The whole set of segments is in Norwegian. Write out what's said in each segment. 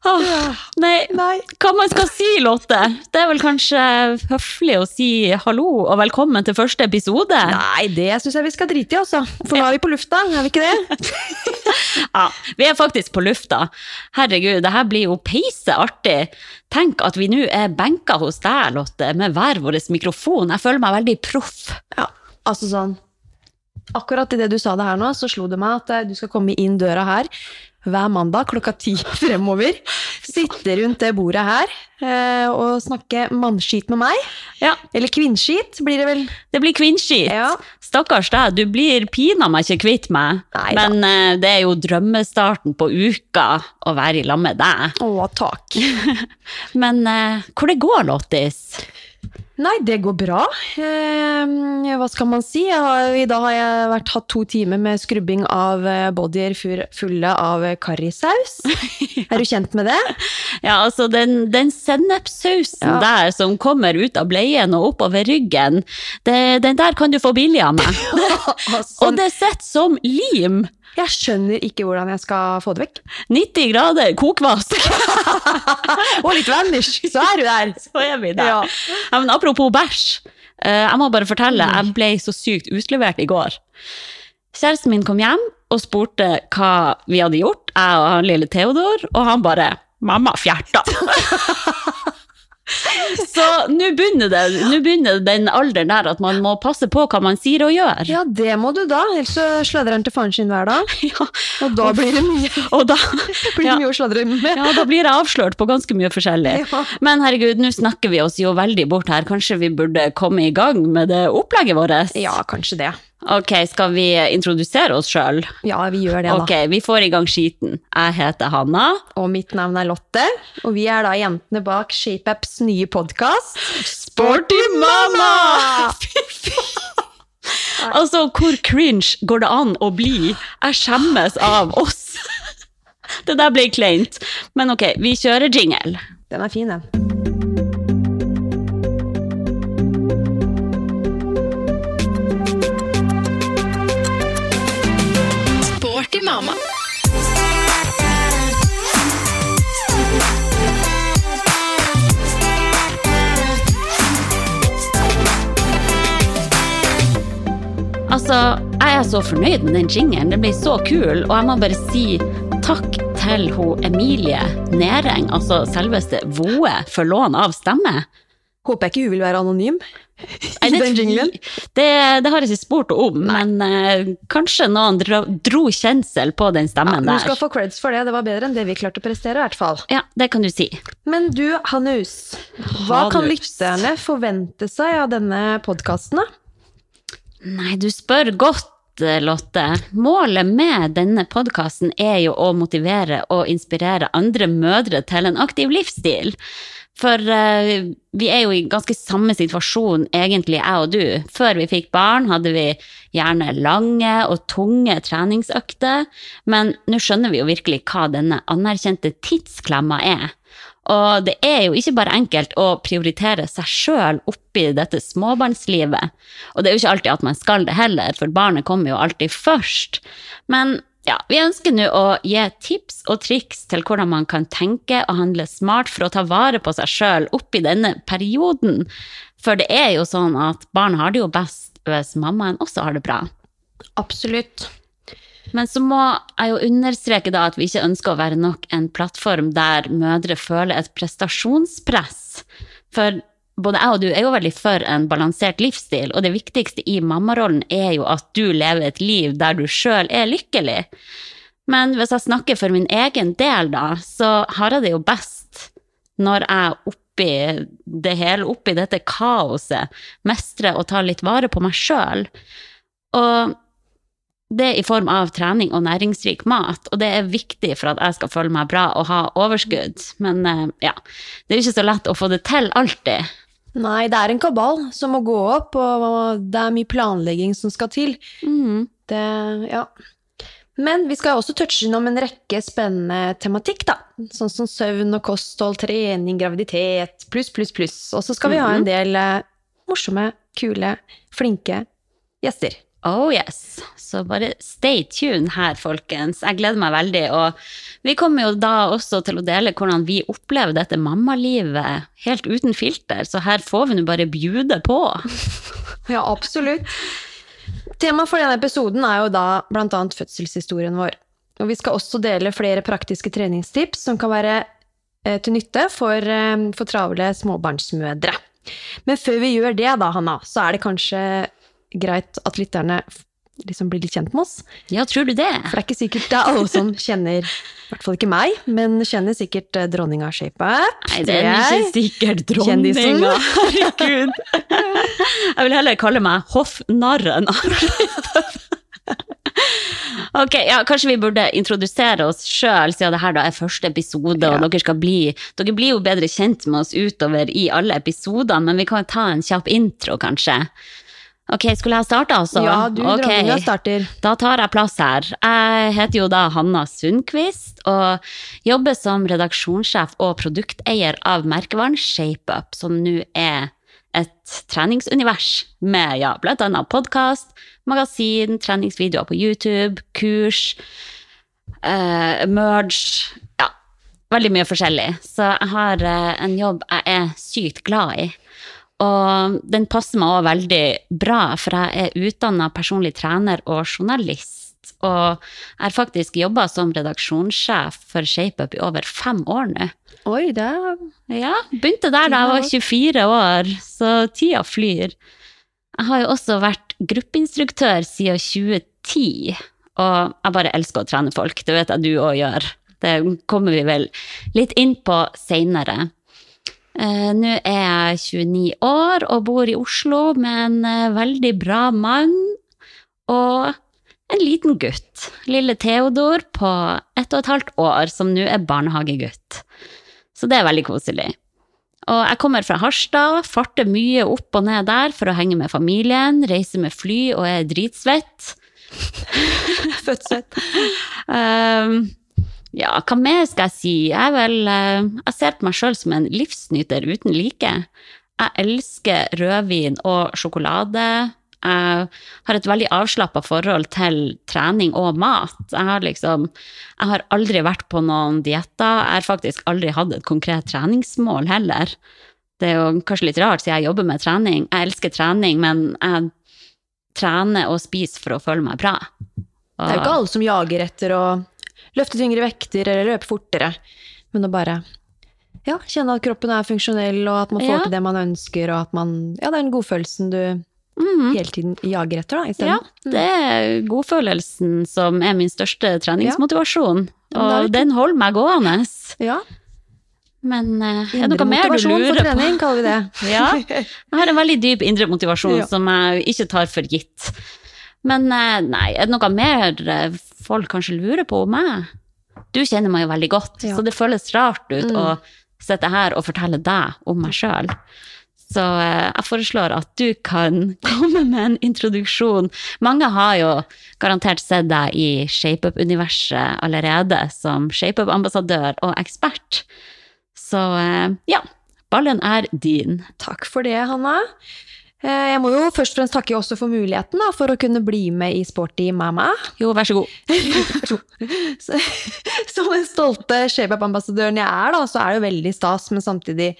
Åh, nei, hva man skal si, Lotte? Det er vel kanskje høflig å si hallo og velkommen til første episode? Nei, det syns jeg vi skal drite i, altså. For nå er vi på lufta, er vi ikke det? Ja, vi er faktisk på lufta. Herregud, det her blir jo peise artig. Tenk at vi nå er benka hos deg, Lotte, med hver vår mikrofon. Jeg føler meg veldig proff. Ja, altså sånn. Akkurat idet du sa det her nå, så slo det meg at eh, du skal komme inn døra her hver mandag klokka ti fremover. Sitte rundt det bordet her eh, og snakke mannskit med meg. Ja, Eller kvinnskit, blir det vel. det blir kvinnskit. Ja. Stakkars deg, du blir pinadø ikke kvitt meg. Neida. Men eh, det er jo drømmestarten på uka å være i lag med deg. Å, takk. Men eh, hvor det går, Lottis? Nei, det går bra. Eh, hva skal man si? Har, I dag har jeg vært, hatt to timer med skrubbing av eh, bodyer fulle av karrisaus. ja. er du kjent med det? Ja, altså den, den sennepssausen Ja. der som kommer ut av bleien og oppover ryggen, det, den der kan du få billig av meg. Altså, og det sitter som lim. Jeg skjønner ikke hvordan jeg skal få det vekk. 90 grader kokvask. Og litt vanish, så er du der. Så er vi der. Ja. Ja, men apropos bæsj. eh, jeg må bare fortelle, jeg ble så sykt utlevert i går. Kjæresten min kom hjem og spurte hva vi hadde gjort, jeg og han lille Theodor, og han bare 'mamma fjerta'. Så nå begynner det, nå begynner den alderen der at man må passe på hva man sier og gjør. Ja, det må du da, ellers så sladrer han til faren sin hver dag. Ja, Og da blir det mye, da, blir det Ja. mye å sladre med. ja, da blir jeg avslørt på ganske mye forskjellig. Ja. Men herregud, nå snakker vi oss jo veldig bort her. Kanskje vi burde komme i gang med det opplegget vårt? Ja, kanskje det. Ok, skal vi introdusere oss sjøl? Ja, vi gjør det, da. Ok, vi får i gang skiten. Jeg heter Hanna. Og mitt navn er Lotte, og vi er da jentene bak ShapeUps nye podkast Sporty mamma! altså, hvor cringe går det an å bli? Jeg skjemmes av oss. Det der ble kleint. Men ok, vi kjører jingle. Den er fin, den. Sporty mamma. Altså, jeg er så fornøyd med den jingeren. Den ble så kul. Og jeg må bare si takk til hun Emilie Næreng, altså selveste Voe, for lån av stemme. Håper jeg ikke hun vil være anonym. I den jinglen. Det, det har jeg ikke spurt om, om, men uh, kanskje noen dro, dro kjensel på den Ja, stemmen Hun der. skal få creds for det, det var bedre enn det vi klarte å prestere, i hvert fall. Ja, det kan du si. Men du, Hanus, hva kan Hanus. lytterne forvente seg av denne podkasten, da? Nei, du spør godt, Lotte. Målet med denne podkasten er jo å motivere og inspirere andre mødre til en aktiv livsstil. For uh, vi er jo i ganske samme situasjon, egentlig, jeg og du. Før vi fikk barn, hadde vi gjerne lange og tunge treningsøkter, men nå skjønner vi jo virkelig hva denne anerkjente tidsklemma er. Og det er jo ikke bare enkelt å prioritere seg sjøl oppi dette småbarnslivet. Og det er jo ikke alltid at man skal det heller, for barnet kommer jo alltid først. Men ja, vi ønsker nå å gi tips og triks til hvordan man kan tenke og handle smart for å ta vare på seg sjøl oppi denne perioden. For det er jo sånn at barn har det jo best hvis mammaen også har det bra. Absolutt. Men så må jeg jo understreke da at vi ikke ønsker å være nok en plattform der mødre føler et prestasjonspress. For både jeg og du er jo veldig for en balansert livsstil, og det viktigste i mammarollen er jo at du lever et liv der du sjøl er lykkelig. Men hvis jeg snakker for min egen del, da, så har jeg det jo best når jeg oppi det hele, oppi dette kaoset, mestrer å ta litt vare på meg sjøl. Og det i form av trening og næringsrik mat, og det er viktig for at jeg skal føle meg bra og ha overskudd. Men eh, ja, det er ikke så lett å få det til alltid. Nei, det er en kabal som må gå opp, og det er mye planlegging som skal til. Mm. Det, ja. Men vi skal også touche innom en rekke spennende tematikk, da. Sånn som søvn og kosthold, trening, graviditet, pluss, pluss, pluss. Og så skal vi ha en del eh, morsomme, kule, flinke gjester. Oh yes. Så bare stay tuned her, folkens. Jeg gleder meg veldig. Og vi kommer jo da også til å dele hvordan vi opplever dette mammalivet helt uten filter, så her får vi nå bare bjude på. Ja, absolutt. Temaet for denne episoden er jo da annet fødselshistorien vår. Og vi skal også dele flere praktiske treningstips som kan være eh, til nytte for, eh, for travle småbarnsmødre. Men før vi gjør det, da, Hanna, så er det kanskje greit at lytterne liksom blir litt kjent med oss. Ja, tror du det? For det er ikke sikkert det er alle som kjenner, i hvert fall ikke meg, men kjenner sikkert eh, dronninga ShapeUp. Nei, det er ikke sikkert dronninga. Herregud. Jeg vil heller kalle meg hoffnarren. Ok, ja, Kanskje vi burde introdusere oss sjøl, siden det her da er første episode. Ja. og dere, skal bli, dere blir jo bedre kjent med oss utover i alle episodene, men vi kan ta en kjapp intro, kanskje. Ok, Skulle jeg starte, altså? Ja, du, Ok. dronninga, starter. Da tar jeg plass her. Jeg heter jo da Hanna Sundquist og jobber som redaksjonssjef og produkteier av merkevaren ShapeUp, som nå er et treningsunivers med ja, annet podkast, magasin, treningsvideoer på YouTube, kurs, eh, merge Ja, veldig mye forskjellig. Så jeg har eh, en jobb jeg er sykt glad i. Og den passer meg òg veldig bra, for jeg er utdanna personlig trener og journalist. Og jeg har faktisk jobba som redaksjonssjef for ShapeUp i over fem år nå. Oi, det Ja, begynte der da jeg var 24 år, så tida flyr. Jeg har jo også vært gruppeinstruktør siden 2010, og jeg bare elsker å trene folk. Det vet jeg du òg gjør. Det kommer vi vel litt inn på seinere. Eh, Nå er jeg 29 år og bor i Oslo med en eh, veldig bra mann og en liten gutt. Lille Theodor på ett og et halvt år, som nå er barnehagegutt. Så det er veldig koselig. Og jeg kommer fra Harstad, farter mye opp og ned der for å henge med familien, reiser med fly og er dritsvett. fødsel. Ehm, ja, hva mer skal jeg si? Jeg er vel eh, Jeg ser på meg sjøl som en livsnyter uten like. Jeg elsker rødvin og sjokolade. Jeg har et veldig avslappa forhold til trening og mat. Jeg har liksom Jeg har aldri vært på noen dietter. Jeg har faktisk aldri hatt et konkret treningsmål heller. Det er jo kanskje litt rart, siden jeg jobber med trening. Jeg elsker trening, men jeg trener og spiser for å føle meg bra. Det er jo ikke alle som jager etter å løfte tyngre vekter eller løpe fortere, men å bare ja, kjenne at kroppen er funksjonell, og at man får Ja. til det man ønsker, og at man Ja, det er den godfølelsen du Mm. hele tiden jager etter, da, isteden. Ja, det er godfølelsen som er min største treningsmotivasjon. Ja, Og jo den holder meg gående. Ja. Men uh, er det Indre noe mer du motivasjon for lurer på? trening, kaller vi det. Ja, jeg har en veldig dyp indre motivasjon Ja. som jeg ikke tar for gitt. Men uh, nei, er det noe mer eh, folk kanskje lurer på om meg? Du kjenner meg jo veldig godt, Ja. så det føles rart ut Mm. å sitte her og fortelle deg om meg sjøl. Så eh, jeg foreslår at du kan komme med en introduksjon. Mange har jo garantert sett deg i ShapeUp-universet allerede, som ShapeUp-ambassadør og ekspert. Så eh, ja, ballen er din. Takk for det, Hanna. Eh, Jeg må jo først og fremst takke også for muligheten da, for å kunne bli med i Sporty Mama. Jo, vær så god. Så- Som den stolte ShapeUp-ambassadøren jeg er, da, så er det jo veldig stas, men samtidig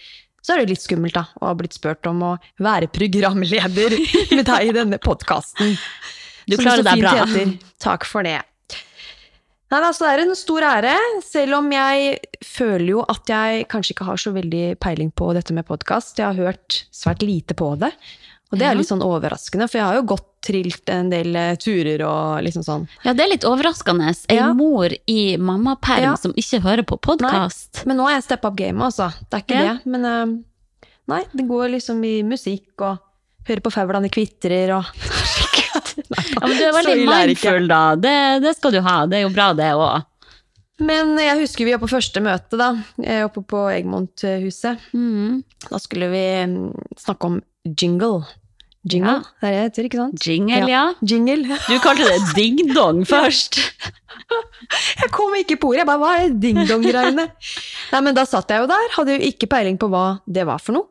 så er det jo litt skummelt da, å ha blitt spurt om å være programleder med deg i denne podkasten. Du klarer deg bra. Takk for det. Nei, altså, det er en stor ære, selv om jeg føler jo at jeg kanskje ikke har så veldig peiling på dette med podkast. Jeg har hørt svært lite på det, og det er litt sånn overraskende, for jeg har jo gått trilt en del eh, turer og liksom sånn. Ja, det er litt overraskende. Ei Ja. mor i mammaperm Ja. som ikke hører på podkast. Men nå har jeg steppa opp gamet, altså. Det er ikke Ja. det. Men uh, nei, det går liksom i musikk og hører på faulene kvitrer og Ja, men du er veldig mindful, da. Det, det skal du ha. Det er jo bra, det òg. Men jeg husker vi var på første møte, da, eh, oppe på Egmont-huset. Mm. Da skulle vi mm, snakke om jingle. Jingle, Ja. det er det heter, ikke sant? Jingle, ja. Jingle. Du kalte det ding-dong først. Jeg kom ikke på ordet, jeg bare hva er ding-dong-greiene? Nei, men da satt jeg jo der, hadde jo ikke peiling på hva det var for noe.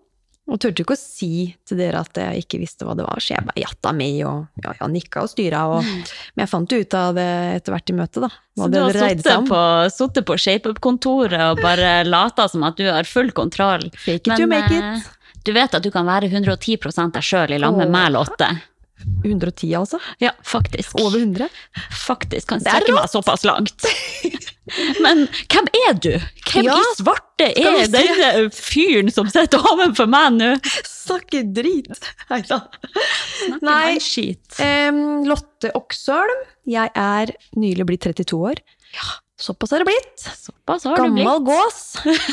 Og turte ikke å si til dere at jeg ikke visste hva det var, så jeg bare jatta med og ja, ja, nikka og styra. Og, men jeg fant jo ut av det etter hvert i møtet, da. Så du har sittet på, sittet på ShapeUp-kontoret og bare lata som at du har full kontroll. Fake it you make eh, it. Du vet at du kan være 110 deg sjøl i lag med meg meg, Lotte. 110, altså? Ja, faktisk. Over 100? Faktisk kan strekke meg såpass langt. Men hvem er du? Hvem Ja, i svarte er denne fyren som sitter ovenfor meg nå? Snakker drit! Nei da. Snakker Nei. skit. Um, Lotte Oksholm. Jeg er nylig blitt 32 år. Såpass har det blitt. Såpass har du blitt. Gammel gås.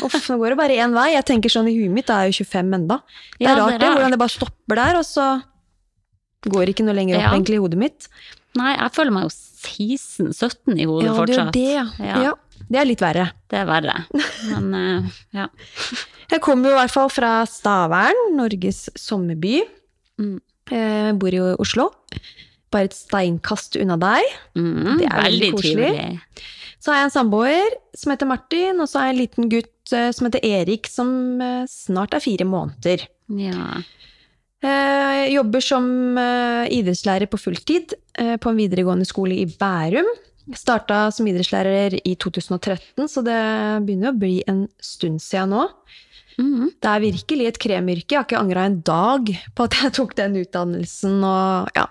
Uff, nå går det bare én vei. Jeg tenker sånn i huet mitt, er jeg jo 25 enda. Det er Ja, rart det, hvordan det bare stopper der, og så går det ikke noe lenger opp Ja. egentlig i hodet mitt. Nei, jeg føler meg jo 16-17 i hodet Ja, det fortsatt. det, ja. Ja. ja. Det er litt verre. Det er verre. Men uh, ja. Jeg kommer jo i hvert fall fra Stavern, Norges sommerby. Mm. Jeg bor i Oslo. Bare et steinkast unna deg. Mm, Det er veldig veldig koselig. trivelig. Så har jeg en samboer som heter Martin, og så har jeg en liten gutt eh, som heter Erik, som eh, snart er fire måneder. Ja. Eh, Jeg jobber som eh, idrettslærer på fulltid eh, på en videregående skole i Bærum. Starta som idrettslærer i 2013, så det begynner å bli en stund siden nå. Mm. Det er virkelig et kremyrke. Jeg har ikke angra en dag på at jeg tok den utdannelsen. Og ja,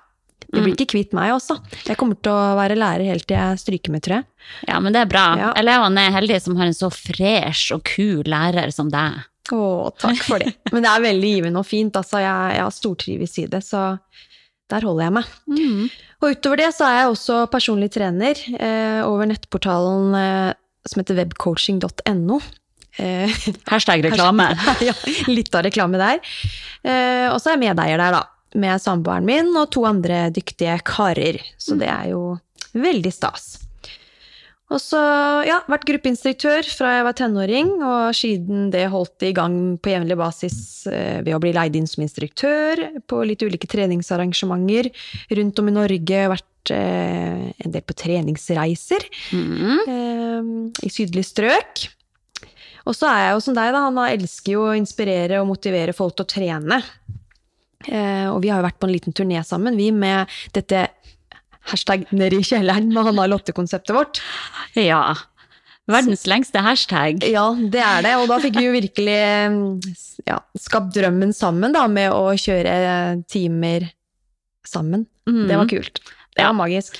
det blir ikke kvitt meg også. Jeg kommer til å være lærer helt til jeg stryker med, tror jeg. ja, men det er bra. Ja. Elevene er heldige som har en så fresh og kul lærer som deg. Å, takk for det. Men det er veldig givende og fint. Altså, jeg, jeg stortrives i det, så der holder jeg meg. Mm. Og utover det så er jeg også personlig trener eh, over nettportalen eh, som heter webcoaching.no. Eh, Hashtag reklame. ja, litt av reklame der. Eh, og så er jeg medeier der, da. Med samboeren min og to andre dyktige karer. Så det er jo veldig stas. Og så, ja, vært gruppeinstruktør fra jeg var tenåring, og siden det holdt i gang på jevnlig basis eh, ved å bli leid inn som instruktør på litt ulike treningsarrangementer rundt om i Norge. Vært eh, en del på treningsreiser Mm. eh, i sydlige strøk. Og så er jeg jo som deg, da. Han elsker jo å inspirere og motivere folk til å trene. Eh, og vi har jo vært på en liten turné sammen, vi, med dette hashtag ned i kjelleren med Hanna Lotte-konseptet vårt. Ja. Verdens lengste hashtag. Ja, det er det. Og da fikk vi jo virkelig eh, ja, skapt drømmen sammen, da, med å kjøre timer sammen. Mm. Det var kult. Det Ja. var magisk.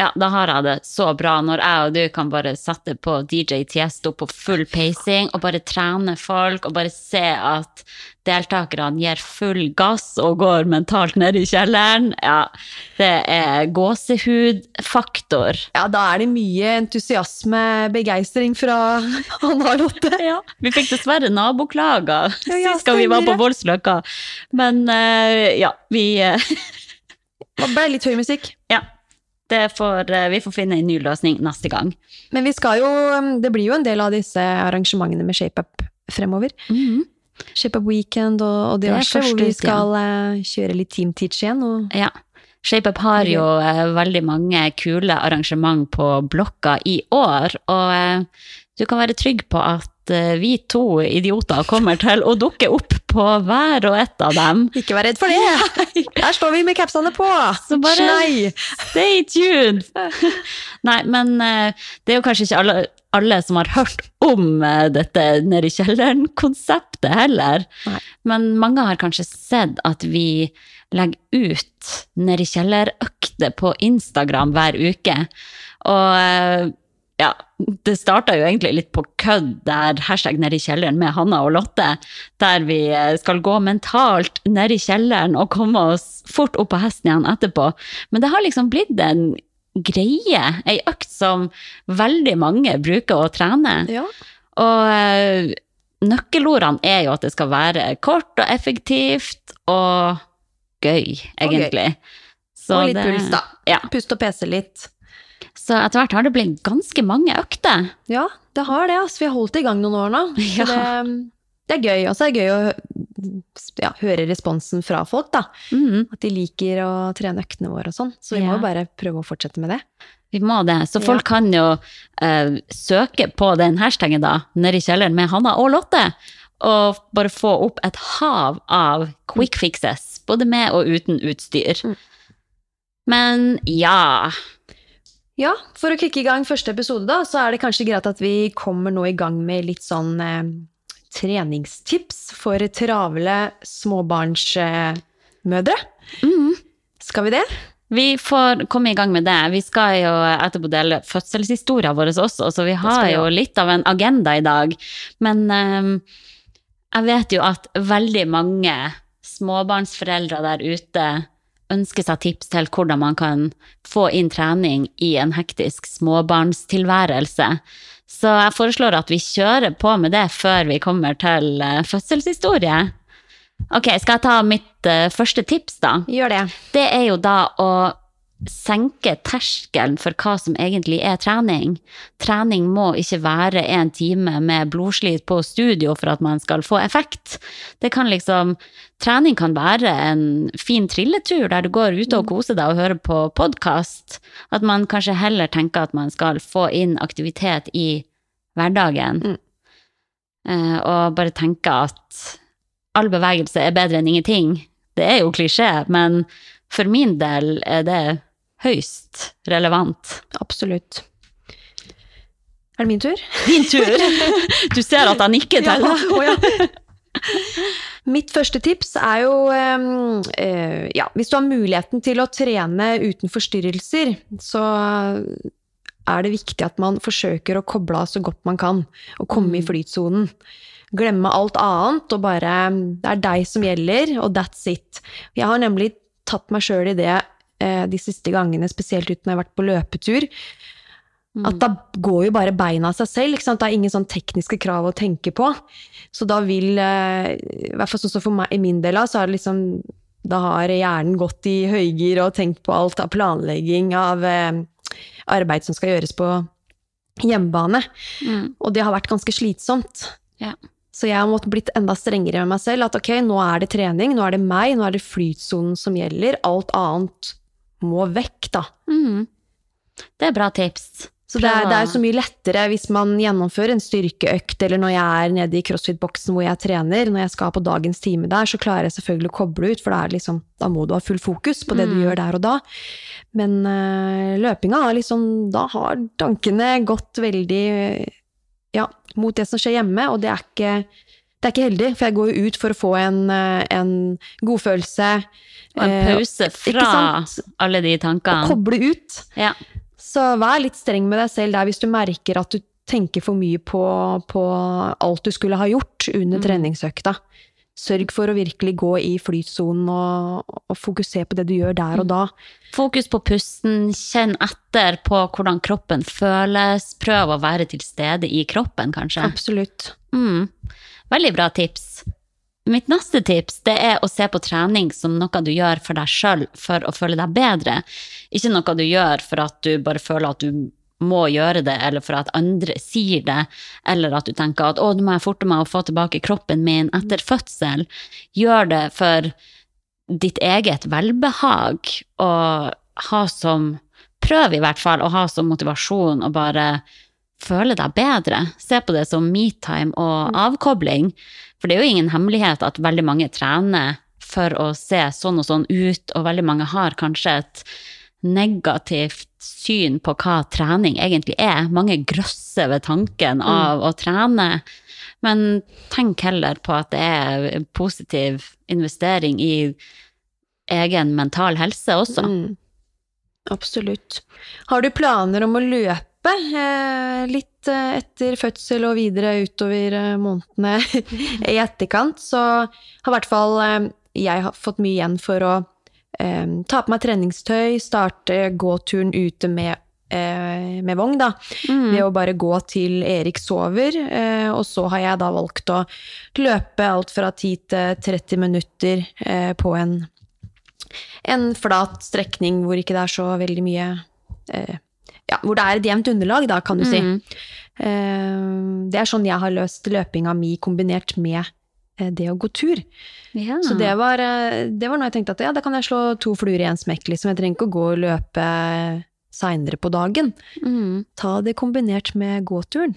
Ja, da har jeg det så bra når jeg og du kan bare sette på DJ Tiesto på full pacing og bare trene folk og bare se at deltakerne gir full gass og går mentalt ned i kjelleren. Ja, det er gåsehudfaktor. Ja, da er det mye entusiasme, begeistring fra Anna Lotte. Ja, vi fikk dessverre naboklager Ja, ja, sist gang vi var på. Voldsløkka. Men eh, ja, vi eh, Det ble litt høy musikk. Ja. Får, eh, vi får finne en ny løsning neste gang. Men vi skal jo, det blir jo en del av disse arrangementene med ShapeUp fremover. Mhm. ShapeUp Weekend og, og Det er diverse, hvor vi skal eh, kjøre litt Team Teach igjen. Og, Ja. ShapeUp har jo eh, veldig mange kule arrangement på blokka i år, og eh, du kan være trygg på at eh, vi to idioter kommer til å dukke opp på hver og ett av dem. ikke vær redd for det! Der står vi med capsene på! Så bare- Snei! Stay tuned! Nei, men eh, det er jo kanskje ikke alle, alle som har hørt om eh, dette nede i kjelleren-konseptet heller. Nei. Men mange har kanskje sett at vi legger ut nede i kjeller-økter på Instagram hver uke. Og ja, det starta jo egentlig litt på kødd der hashtag nede i kjelleren med Hanna og Lotte, der vi eh, skal gå mentalt ned i kjelleren og komme oss fort opp på hesten igjen etterpå. Men det har liksom blitt en greie, ei økt som veldig mange bruker å trene. Ja. Og eh, nøkkelordene er jo at det skal være kort og effektivt og gøy, egentlig. Så og litt det- puls, da. Ja. Puste og pese litt. Så etter hvert har det blitt ganske mange økter. Ja, det har det. Altså. Vi har holdt det i gang noen år nå. Ja. det, det er gøy. Og så er det gøy å ja, høre responsen fra folk, da. Mhm. At de liker å trene øktene våre og sånn. Så vi må jo bare prøve å fortsette med det. Vi må det. Så Ja. folk kan jo eh, søke på den hashtagen da, nede i kjelleren med Hanna og Lotte, og bare få opp et hav av quick fixes, både med og uten utstyr. Mm. Men ja Ja, for å kicke i gang første episode, da, så er det kanskje greit at vi kommer nå i gang med litt sånn eh, treningstips for travle småbarnsmødre. mm, Skal vi det? Vi får komme i gang med det. Vi skal jo etterpå dele fødselshistorien vår også, så vi har jo litt av en agenda i dag. Men eh, jeg vet jo at veldig mange småbarnsforeldre der ute ønsker seg tips til hvordan man kan få inn trening i en hektisk småbarnstilværelse. Så jeg foreslår at vi kjører på med det før vi kommer til eh, fødselshistorie. Ok, skal jeg ta mitt eh, første tips, da? Gjør det. det er jo da å senke terskelen for hva som egentlig er trening. Trening må ikke være en time med blodslit på studio for at man skal få effekt. Det kan liksom, trening kan være en fin trilletur der du går ute og koser deg og hører på podkast. At man kanskje heller tenker at man skal få inn aktivitet i hverdagen. Mm. Eh, og bare tenke at all bevegelse er bedre enn ingenting. Det er jo klisjé, men for min del er det høyst relevant. Absolutt. Er det min tur? Din tur! Du ser at han nikker til. Ja, ja. Mitt første tips er jo eh, eh, ja, hvis du har muligheten til å trene uten forstyrrelser, så er det viktig at man forsøker å koble av så godt man kan, og komme i Mm. flytsonen. Glemme alt annet, og bare Det er deg som gjelder, og that's it. Jeg har nemlig tatt meg sjøl i det de siste gangene, spesielt uten å har vært på løpetur. At da går jo bare beina av seg selv. Ikke sant? Det er ingen sånn tekniske krav å tenke på. Så da vil, eh, i hvert fall sånn som for meg, i min del av, så er det liksom Da har hjernen gått i høygir og tenkt på alt av planlegging av eh, arbeid som skal gjøres på hjemmebane. Mm. Og det har vært ganske slitsomt. Ja. Så jeg har måttet blitt enda strengere med meg selv. At ok, nå er det trening, nå er det meg, nå er det flytsonen som gjelder. Alt annet må vekk, da. Mm. Det er bra tips. Så det er, det er så mye lettere hvis man gjennomfører en styrkeøkt, eller når jeg er nede i crossfit-boksen hvor jeg trener, når jeg skal på dagens time der, så klarer jeg selvfølgelig å koble ut, for det liksom, da må du ha full fokus på det du Mm. gjør der og da. Men øh, løpinga liksom, da har tankene gått veldig ja, mot det som skjer hjemme, og det er ikke, det er ikke heldig, for jeg går jo ut for å få en, øh, en godfølelse. Og en eh, pause fra alle de tankene. og koble ut. Ja. Så vær litt streng med deg selv der hvis du merker at du tenker for mye på, på alt du skulle ha gjort under Mm. treningsøkta. Sørg for å virkelig gå i flytsonen og, og fokusere på det du gjør der og da. Fokus på pusten, kjenn etter på hvordan kroppen føles. Prøv å være til stede i kroppen, kanskje. Absolutt. Mm. Veldig bra tips. Mitt neste tips det er å se på trening som noe du gjør for deg sjøl for å føle deg bedre. Ikke noe du gjør for at du bare føler at du må gjøre det, eller for at andre sier det, eller at du tenker at å, nå må jeg forte meg å få tilbake kroppen min etter fødsel. Gjør det for ditt eget velbehag, og ha som Prøv i hvert fall å ha som motivasjon å bare føle deg bedre. Se på det som metime og avkobling. For det er jo ingen hemmelighet at veldig mange trener for å se sånn og sånn ut, og veldig mange har kanskje et negativt syn på hva trening egentlig er. Mange grøsser ved tanken av å trene. Men tenk heller på at det er positiv investering i egen mental helse også. Mm. Absolutt. Har du planer om å løpe eh, litt eh, etter fødsel og videre utover eh, månedene i etterkant, så har i hvert fall jeg har fått mye igjen for å eh, ta på meg treningstøy, starte gåturen ute med, eh, med vogn, da. Mm. Ved å bare gå til Erik sover, eh, og så har jeg da valgt å løpe alt fra 10 til 30 minutter eh, på en en flat strekning hvor ikke det er så veldig mye eh, Ja, hvor det er et jevnt underlag, da, kan du si. Mm. Det er sånn jeg har løst løpinga mi kombinert med det å gå tur. Ja. Så det var, eh, det var noe jeg tenkte at ja, da kan jeg slå to fluer i en smekk, liksom. Jeg trenger ikke å gå og løpe seinere på dagen. mm. Ta det kombinert med gåturen.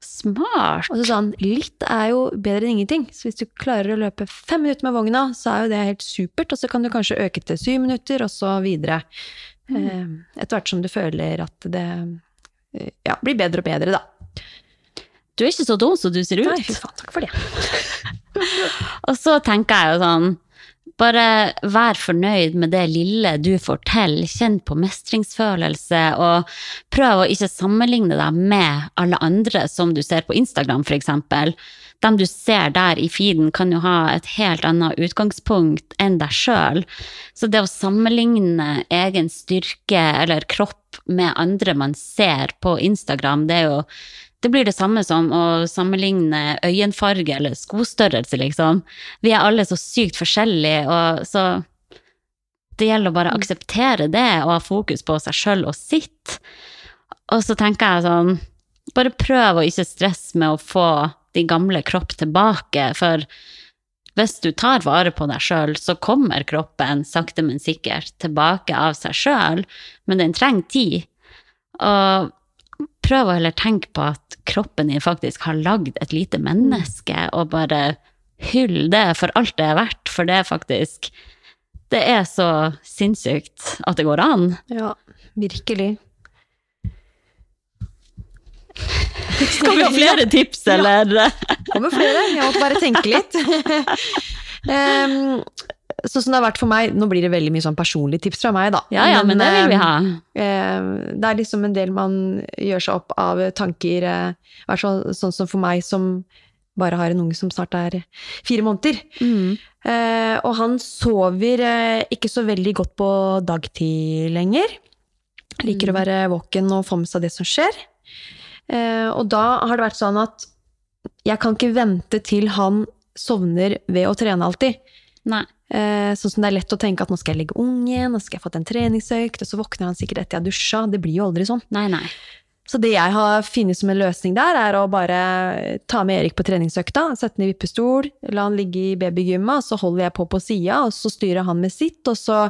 Smart. Og så sa han, litt er jo bedre enn ingenting. Så hvis du klarer å løpe fem minutter med vogna, så er jo det helt supert. Og så kan du kanskje øke til syv minutter, og så videre. Mm. Etter hvert som du føler at det eh, ja, blir bedre og bedre, da. Du er ikke så dum som du ser ut. Nei, fy faen, takk for det. Og så tenker jeg jo sånn Bare vær fornøyd med det lille du får til. Kjenn på mestringsfølelse, og prøv å ikke sammenligne deg med alle andre som du ser på Instagram, eksempel. Dem du ser der i feeden, kan jo ha et helt annet utgangspunkt enn deg sjøl. Så det å sammenligne egen styrke eller kropp med andre man ser på Instagram, det er jo det blir det samme som å sammenligne øyenfarge eller skostørrelse, liksom. Vi er alle så sykt forskjellige, og så Det gjelder å bare akseptere det og ha fokus på seg sjøl og sitt. Og så tenker jeg sånn Bare prøv å ikke stresse med å få de gamle kropp tilbake, for hvis du tar vare på deg sjøl, så kommer kroppen sakte, men sikkert tilbake av seg sjøl, men den trenger tid. Og prøv å heller tenke på at kroppen din faktisk har lagd et lite menneske, og bare hyll det for alt det er verdt, for det er faktisk Det er så sinnssykt at det går an. Ja, virkelig. Skal vi ha flere tips, eller? kommer flere. Jeg måtte bare tenke litt. Em, sånn som det har vært for meg, nå blir det veldig mye sånn personlige tips fra meg, da. Ja, ja, men det vil vi ha. Eh, det er liksom en del man gjør seg opp av tanker, eh, hvert fall sånn som for meg som bare har en unge som snart er fire måneder. Mm. Eh, og han sover eh, ikke så veldig godt på dagtid lenger. Liker å være våken og få med seg det som skjer. Eh, og da har det vært sånn at jeg kan ikke vente til han sovner ved å trene alltid. Nei. Eh, sånn som det er lett å tenke at nå skal jeg legge ungen, nå skal jeg fått en treningsøkt, og så våkner han sikkert etter jeg har dusja. Det blir jo aldri sånn. Nei, nei. Så det jeg har funnet som en løsning der, er å bare ta med Erik på treningsøkta, sette han i vippestol, la han ligge i babygymma, så holder jeg på på sida, og så styrer han med sitt, og så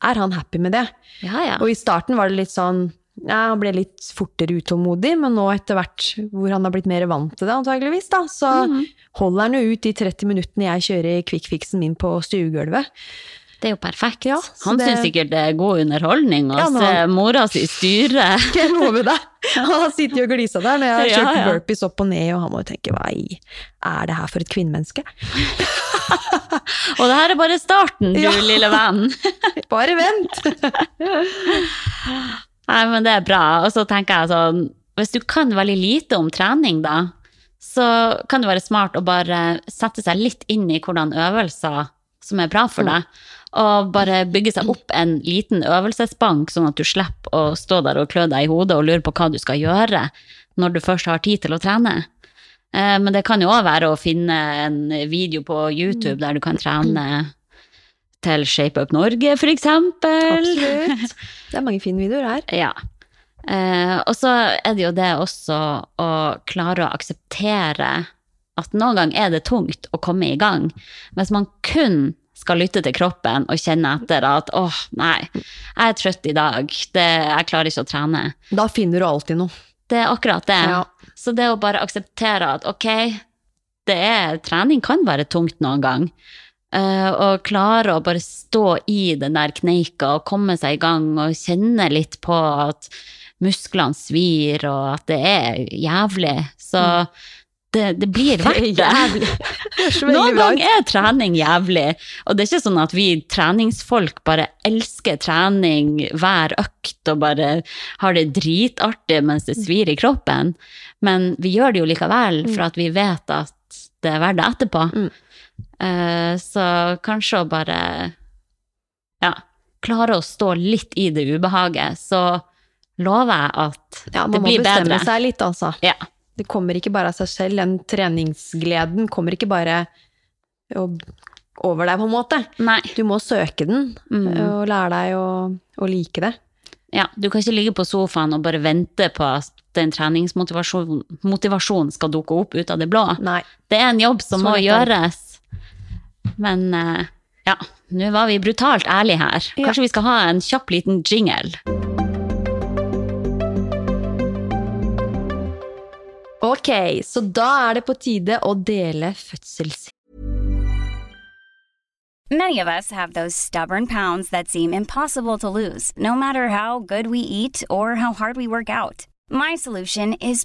er han happy med det. Ja, ja. Og i starten var det litt sånn ja, Han ble litt fortere utålmodig, men nå etter hvert hvor han har blitt mer vant til det, antageligvis, da, så mm. holder han jo ut de 30 minuttene jeg kjører quickfixen min på stuegulvet. Det er jo perfekt. Ja, han det- syns sikkert det er god underholdning å Ja, se han- mora si styre. Jeg lover deg? Han har sittet og glisa der når jeg har Ja, kjørt ja. burpees opp og ned, og han må jo tenke hva er det her for et kvinnemenneske? Og det her er bare starten, du Ja. lille venn. Bare vent! Nei, men det er bra. Og så tenker jeg sånn, hvis du kan veldig lite om trening, da, så kan det være smart å bare sette seg litt inn i hvordan øvelser som er bra for deg, og bare bygge seg opp en liten øvelsesbank, sånn at du slipper å stå der og klø deg i hodet og lure på hva du skal gjøre når du først har tid til å trene. Eh, Men det kan jo òg være å finne en video på YouTube der du kan trene til Shape Up Norge, for eksempel. Absolutt. Det er mange fine videoer her. Ja. Eh, og så er det jo det også å klare å akseptere at noen ganger er det tungt å komme i gang. Hvis man kun skal lytte til kroppen og kjenne etter at åh, nei, jeg er trøtt i dag, det, jeg klarer ikke å trene. Da finner du alltid noe. Det er akkurat det. Ja. Så det å bare akseptere at ok, det er, trening kan være tungt noen gang. Eh, og klare å bare stå i den der kneika og komme seg i gang og kjenne litt på at musklene svir og at det er jævlig. Så det, det blir verdt det. Noen ganger er trening jævlig, og det er ikke sånn at vi treningsfolk bare elsker trening hver økt og bare har det dritartig mens det svir i kroppen, men vi gjør det jo likevel for at vi vet at det er verdt det etterpå. Eh, så kanskje å bare ja, klare å stå litt i det ubehaget, så lover jeg at Ja, det man må blir bestemme bedre. seg litt, altså. Ja. Det kommer ikke bare av seg selv. Den treningsgleden kommer ikke bare over deg, på en måte. Nei. Du må søke den, Mm. og lære deg å, å like det. Ja, du kan ikke ligge på sofaen og bare vente på at den treningsmotivasjonen motivasjonen skal dukke opp ut av det blå. Nei. Det er en jobb som Så må gjøres. Men eh, ja, nå var vi brutalt ærlige her. Ja. Kanskje vi skal ha en kjapp liten jingle? Ok, så da er det på tide å dele fødsels... Many of us have those stubborn pounds that seem impossible to lose, no matter how good we eat or how hard we work out. My solution is.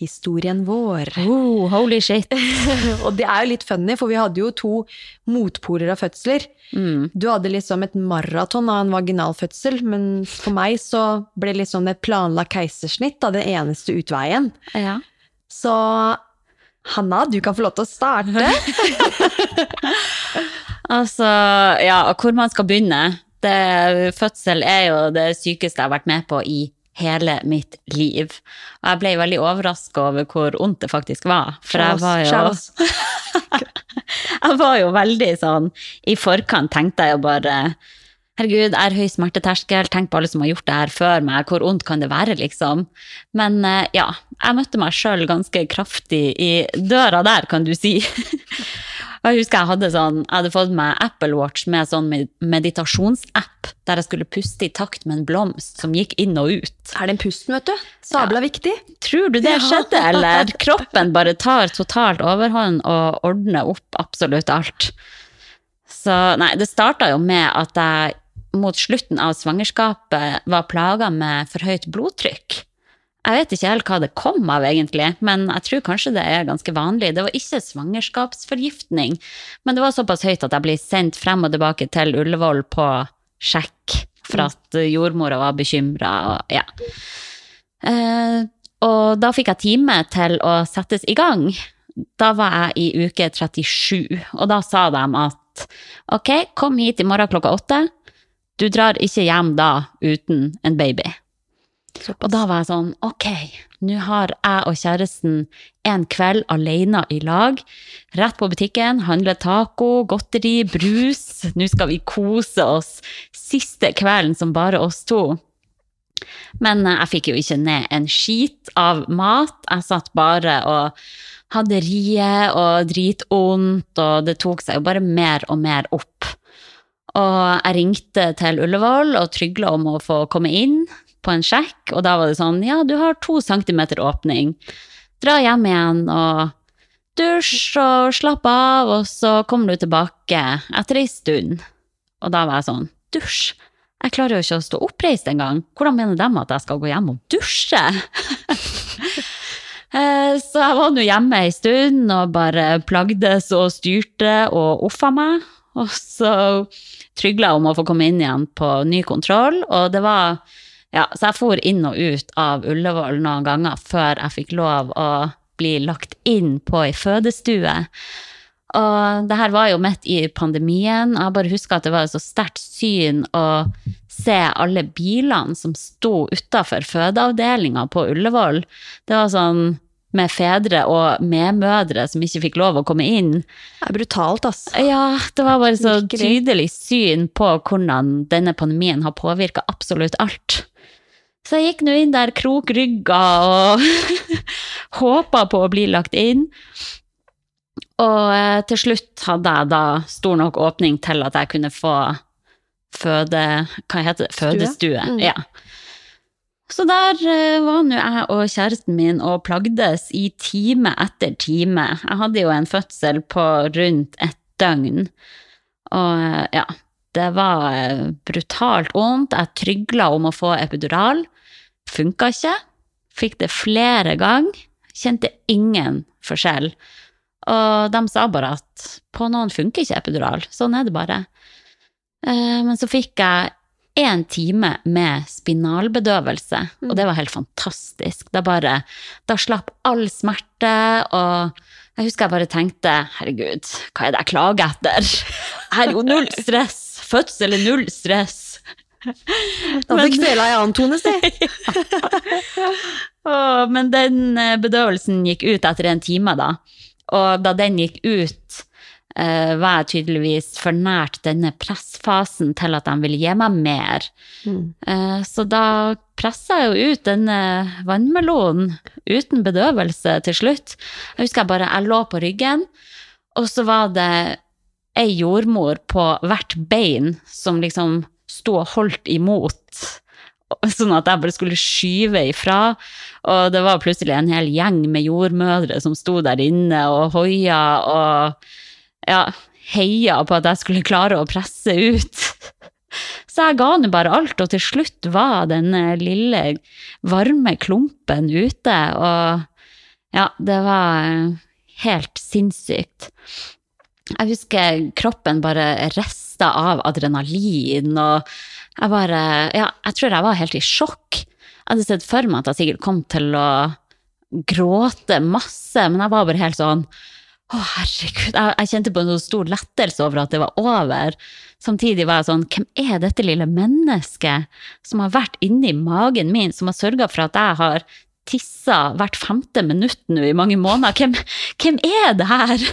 Historien vår. Oh, holy shit. Og det er jo litt funny, for vi hadde jo to motpoler av fødsler. Mm. Du hadde liksom et maraton av en vaginalfødsel, men for meg så ble liksom det planlagt keisersnitt da, den eneste utveien. Ja. Så Hanna, du kan få lov til å starte. Altså, ja, hvor man skal begynne. Det, fødsel er jo det sykeste jeg har vært med på i hele mitt liv. Og jeg ble veldig overraska over hvor vondt det faktisk var. For jeg var jo Jeg var jo veldig sånn I forkant tenkte jeg jo bare Herregud, jeg har høy smerteterskel, tenk på alle som har gjort det her før meg, hvor vondt kan det være, liksom? Men eh, ja, jeg møtte meg sjøl ganske kraftig i døra der, kan du si. Jeg husker jeg hadde sånn, jeg hadde fått meg Apple Watch med sånn med- meditasjonsapp, der jeg skulle puste i takt med en blomst som gikk inn og ut. Er den pusten, vet du? Sabla viktig. Tror du det skjedde, eller? Kroppen bare tar totalt overhånd og ordner opp absolutt alt. Så nei, det starta jo med at jeg mot slutten av svangerskapet var plaga med for høyt blodtrykk. Jeg vet ikke helt hva det kom av, egentlig, men jeg tror kanskje det er ganske vanlig. Det var ikke svangerskapsforgiftning, men det var såpass høyt at jeg ble sendt frem og tilbake til Ullevål på sjekk, for at jordmora var bekymra. Ja. Eh, og da fikk jeg time til å settes i gang. Da var jeg i uke 37, og da sa de at ok, kom hit i morgen klokka åtte. Du drar ikke hjem da uten en baby. Og da var jeg sånn, ok, nå har jeg og kjæresten en kveld alene i lag. Rett på butikken, handle taco, godteri, brus. Nå skal vi kose oss. Siste kvelden som bare oss to. Men eh, jeg fikk jo ikke ned en skit av mat. Jeg satt bare og hadde rie og dritvondt, og det tok seg jo bare mer og mer opp. Og jeg ringte til Ullevål og trygla om å få komme inn på en sjekk, og da var det sånn, ja, du har to centimeter åpning. Dra hjem igjen og dusj og slapp av, og så kommer du tilbake etter ei stund. Og da var jeg sånn, dusj? Jeg klarer jo ikke å stå oppreist engang. Hvordan mener de at jeg skal gå hjem og dusje? Eh, Så jeg var nå hjemme ei stund og bare plagdes og styrte og offa meg. Og så trygla om å få komme inn igjen på ny kontroll, og det var ja, Så jeg for inn og ut av Ullevål noen ganger før jeg fikk lov å bli lagt inn på ei fødestue. Og det her var jo midt i pandemien. Jeg bare husker at det var et så sterkt syn å se alle bilene som sto utafor fødeavdelinga på Ullevål. Det var sånn med fedre og medmødre som ikke fikk lov å komme inn. Det er brutalt, ass. Ja, det var bare så tydelig syn på hvordan denne pandemien har påvirka absolutt alt. Så jeg gikk nå inn der krokrygga og håpa på å bli lagt inn. Og eh, til slutt hadde jeg da stor nok åpning til at jeg kunne få føde... Hva heter det? Fødestue. Mm. Ja. Så der eh, var nå jeg og kjæresten min og plagdes i time etter time. Jeg hadde jo en fødsel på rundt et døgn. Og eh, ja, det var brutalt vondt. Jeg trygla om å få epidural. Funka ikke. Fikk det flere ganger. Kjente ingen forskjell. Og de sa bare at på noen funker ikke epidural. Sånn er det bare. Eh, Men så fikk jeg én time med spinalbedøvelse, og det var helt fantastisk. Da bare Da slapp all smerte, og jeg husker jeg bare tenkte herregud, hva er det jeg klager etter? Jeg er jo null stress. Fødsel er null stress. Da fikk fela i annen tone, si. Men den eh, bedøvelsen gikk ut etter en time, da. Og da den gikk ut, eh, var jeg tydeligvis for nært denne pressfasen til at de ville gi meg mer. Eh, så da pressa jeg jo ut denne vannmelonen uten bedøvelse til slutt. Jeg husker jeg bare jeg lå på ryggen, og så var det ei jordmor på hvert bein som liksom sto og holdt imot. Sånn at jeg bare skulle skyve ifra. Og det var plutselig en hel gjeng med jordmødre som sto der inne og hoia og ja, heia på at jeg skulle klare å presse ut. Så jeg ga nå bare alt, og til slutt var denne lille varme klumpen ute, og ja, det var helt sinnssykt. Jeg husker kroppen bare rista av adrenalin, og jeg bare Ja, jeg tror jeg var helt i sjokk. Jeg hadde sett for meg at jeg sikkert kom til å gråte masse, men jeg var bare helt sånn å, herregud. Jeg, jeg kjente på en så stor lettelse over at det var over. Samtidig var jeg sånn, hvem er dette lille mennesket som har vært inni magen min, som har sørga for at jeg har tissa hvert femte minutt nå i mange måneder? Hvem, hvem er det her?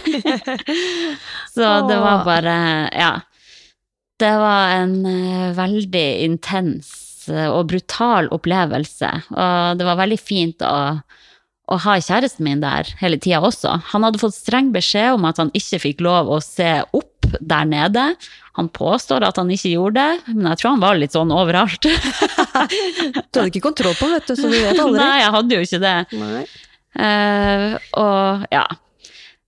så det var bare, ja. Det var en eh, veldig intens eh, og brutal opplevelse, og det var veldig fint å å ha kjæresten min der hele tida også. Han hadde fått streng beskjed om at han ikke fikk lov å se opp der nede. Han påstår at han ikke gjorde det, men jeg tror han var litt sånn overalt. Du hadde ikke kontroll på det, vet du, så du vet aldri. Nei, jeg hadde jo ikke det. Eh, og ja.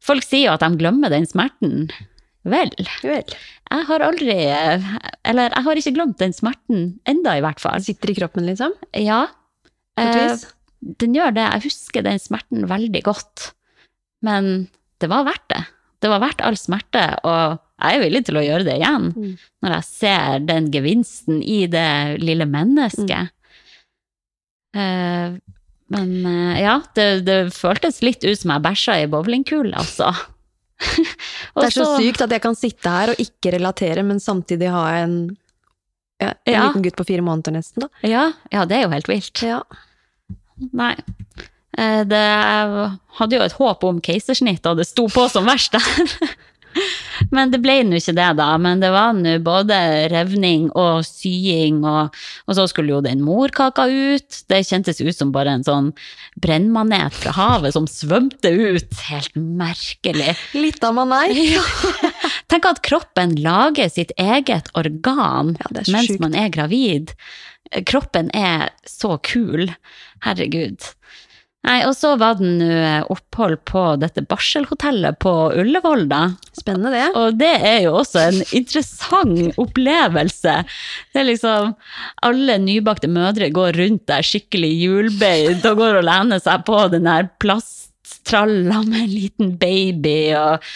Folk sier jo at de glemmer den smerten. Vel, Vel. jeg har aldri Eller jeg har ikke glemt den smerten enda, i hvert fall. den sitter i kroppen, liksom? Ja. På et Eh, den gjør det. Jeg husker den smerten veldig godt. Men det var verdt det. Det var verdt all smerte, og jeg er villig til å gjøre det igjen. Mm. Når jeg ser den gevinsten i det lille mennesket. Eh, men eh, ja, det, det føltes litt ut som jeg bæsja i bowlingkule, altså. Det er så sykt at jeg kan sitte her og ikke relatere, men samtidig ha en, ja, en Ja. liten gutt på fire måneder nesten, da. Ja, ja, det er jo helt vilt. Ja. Nei. Eh, Det, hadde jo et håp om keisersnitt, og det sto på som verst der. Men det ble nå ikke det, da. Men det var nå både revning og sying, og, og så skulle jo den morkaka ut. Det kjentes ut som bare en sånn brennmanet fra havet som svømte ut. Helt merkelig. Litt av manet. Ja. Tenk at kroppen lager sitt eget organ Ja, mens sykt. man er gravid. Kroppen er så kul. Herregud. Nei, og så var det nå opphold på dette barselhotellet på Ullevål, da. Spennende det. Og det er jo også en interessant opplevelse. Det er liksom Alle nybakte mødre går rundt der skikkelig hjulbeid og går og lener seg på den der plasttralla med en liten baby og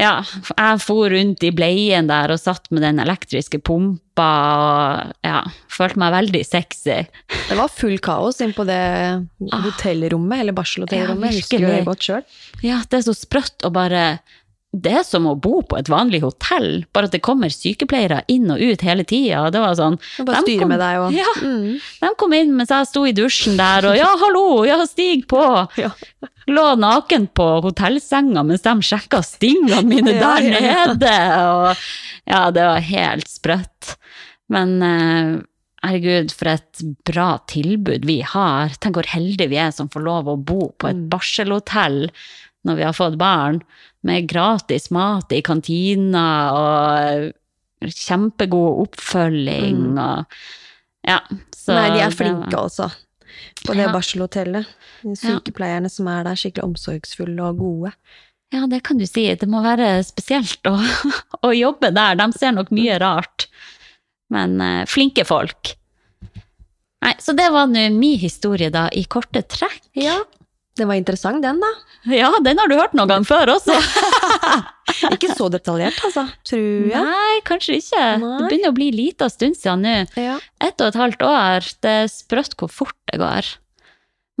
ja, jeg for rundt i bleien der og satt med den elektriske pumpa og ja, følte meg veldig sexy. Det var full kaos inn på det hotellrommet, eller barselhotellrommet. Ja, jeg husker det godt sjøl. Ja, det er så sprøtt å bare Det er som å bo på et vanlig hotell, bare at det kommer sykepleiere inn og ut hele tida. Det var sånn Bare de kom- med deg og Ja, mm. de kom inn mens jeg sto i dusjen der og ja, hallo, ja, stig på! Ja. Lå naken på hotellsenga mens de sjekka stingene mine Ja, der nede. Og ja, det var helt sprøtt. Men uh, herregud, for et bra tilbud vi har. Tenk hvor heldige vi er som får lov å bo på et Mm. barselhotell når vi har fått barn, med gratis mat i kantina og kjempegod oppfølging Mm. og Ja, så Nei, de er flinke, også, altså. På det Ja. barselhotellet. De sykepleierne som er der, skikkelig omsorgsfulle og gode. Ja, det kan du si. Det må være spesielt å, å jobbe der. De ser nok mye rart. Men eh, flinke folk. Nei, så det var nå min historie, da, i korte trekk. Ja, den var interessant, den, da. Ja, den har du hørt noen gang før også. Ikke så detaljert, altså, tror jeg. Nei, kanskje ikke. Nei. Det begynner å bli lita stund siden nå. Ja. Ett og et halvt år. Det er sprøtt hvor fort det går.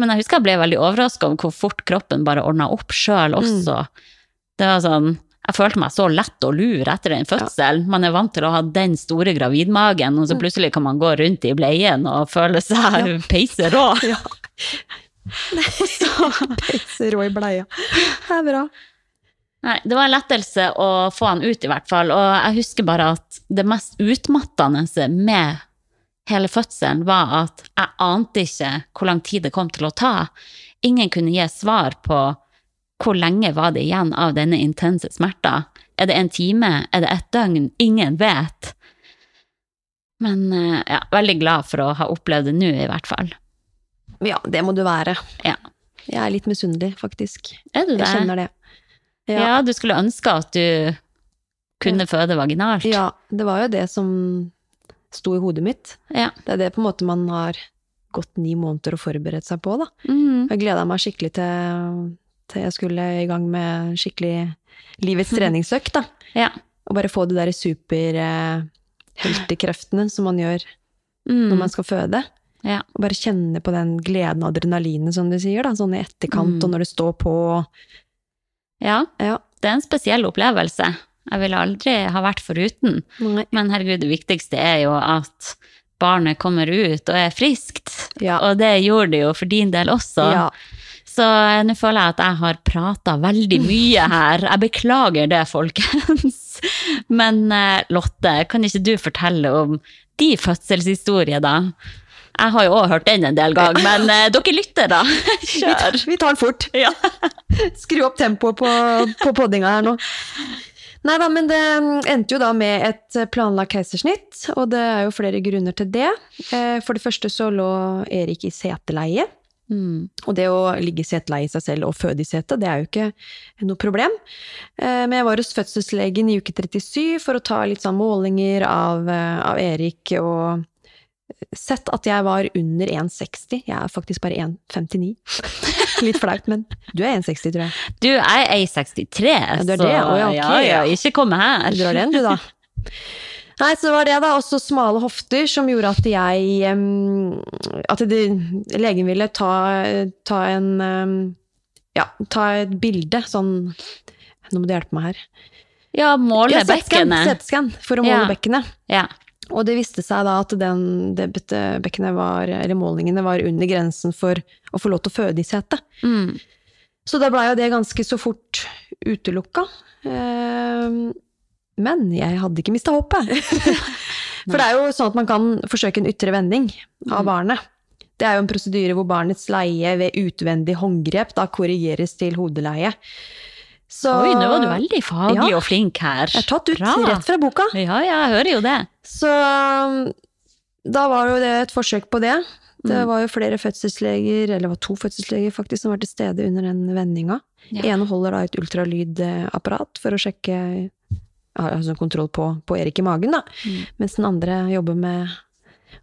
Men jeg husker jeg ble veldig overraska over hvor fort kroppen bare ordna opp sjøl også. Det var sånn Jeg følte meg så lett å lure etter den fødselen. Man er vant til å ha den store gravidmagen, og så plutselig kan man gå rundt i bleien og føle seg ja. peiserå. Ja. Peiser rå i bleia. Det er bra. Nei, det var en lettelse å få han ut, i hvert fall. Og jeg husker bare at det mest utmattende med hele fødselen var at jeg ante ikke hvor lang tid det kom til å ta. Ingen kunne gi svar på hvor lenge var det igjen av denne intense smerta. Er det en time? Er det et døgn? Ingen vet. Men eh, ja, veldig glad for å ha opplevd det nå, i hvert fall. Ja, det må du være. Ja. Jeg er litt misunnelig, faktisk. Er du det? Jeg kjenner det. Ja. du skulle ønske at du kunne føde vaginalt. Ja, det var jo det som sto i hodet mitt. Ja. Det er det på en måte man har gått ni måneder og forberedt seg på, da. Mm. Jeg gleda meg skikkelig til, til jeg skulle i gang med skikkelig livets treningsøkt, da. Ja. Og bare få de der superheltekreftene som man gjør Mm. når man skal føde. Ja. Og bare kjenne på den gleden og adrenalinet, som du sier, da. Sånn i etterkant, Mm. og når du står på. Ja, Ja. det er en spesiell opplevelse. Jeg ville aldri ha vært foruten. Nei. Men herregud, det viktigste er jo at barnet kommer ut og er friskt. Ja. Og det gjorde det jo for din del også. Ja. Så eh, nå føler jeg at jeg har prata veldig mye her. Jeg beklager det, folkens. Men eh, Lotte, kan ikke du fortelle om de fødselshistorie, da? Jeg har jo òg hørt den en del ganger, men eh, dere lytter, da. Kjør. vi tar den fort. Ja. Skru opp tempoet på, på poddinga her nå. Nei da, men det endte jo da med et planlagt keisersnitt, og det er jo flere grunner til det. Eh, For det første så lå Erik i seteleie, Mm. og det å ligge i seteleie i seg selv og føde i sete, det er jo ikke noe problem. Eh, Men jeg var hos fødselslegen i uke 37 for å ta litt sånn målinger av, av Erik, og sett at jeg var under 1,60. Jeg er faktisk bare 1,59. Litt flaut, men du er 1,60, tror jeg. Du, er 1,63, du er så det? Oh, ja, okay. ja, ja, ja. ikke komme her. Du drar den, du, da. Nei, så var det da også smale hofter som gjorde at jeg At de, legen ville ta, ta en Ja, ta et bilde, sånn Nå må du hjelpe meg her. Ja, måle Ja, bekkenet. For å måle Ja. bekkenet. Ja. Og det viste seg da at den, det bekkenet var, eller målingene var under grensen for å få lov til å føde i setet. Mm. Så da blei jo det ganske så fort utelukka. Ehm, Men jeg hadde ikke mista håpet. For det er jo sånn at man kan forsøke en ytre vending av barnet. Det er jo en prosedyre hvor barnets leie ved utvendig håndgrep da korrigeres til hodeleie. Så Oi, nå var du veldig faglig Ja. og flink her. Jeg er tatt ut Bra. rett fra boka. Ja, ja, jeg hører jo det. Så um, da var jo det et forsøk på det. Det Mm. var jo flere fødselsleger, eller det var to fødselsleger faktisk, som var til stede under den vendinga. Ja. Ene holder da et ultralydapparat for å sjekke altså kontroll på, på Erik i magen, da. Mm. Mens den andre jobber med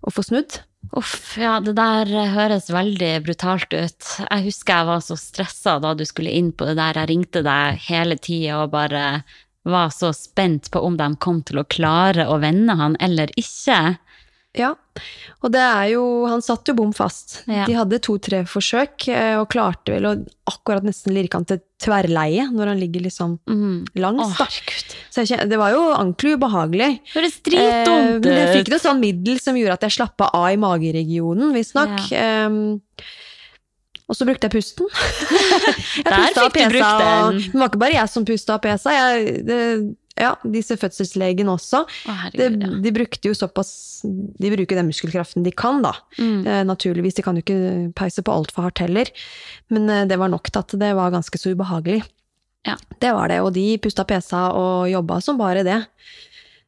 å få snudd. Uff, ja, det der eh, høres veldig brutalt ut. Jeg husker jeg var så stressa da du skulle inn på det der. Jeg ringte deg hele tida og bare var så spent på om de kom til å klare å vende han eller ikke. Ja, og det er jo Han satt jo bom fast. Ja. De hadde to-tre forsøk, eh, og klarte vel å akkurat nesten lirke han til tverrleie når han ligger liksom Mm. langs, Oh, jeg det var jo ordentlig ubehagelig. Høres Eh, dritdumt men jeg fikk noe sånn middel som gjorde at jeg slappa av i mageregionen, visstnok. Um, og så brukte jeg pusten. jeg fikk og du brukt pesa, og- den. Det var ikke bare jeg som pusta og pesa. Jeg, det, ja, disse fødselslegen også. Å, herregud, ja. de brukte jo såpass De bruker den muskelkraften de kan, da. Mm. Eh, naturligvis, de kan jo ikke peise på altfor hardt heller. Men eh, det var nok til at det var ganske så ubehagelig. Ja. Det var det, og de pusta pesa og jobba som bare det.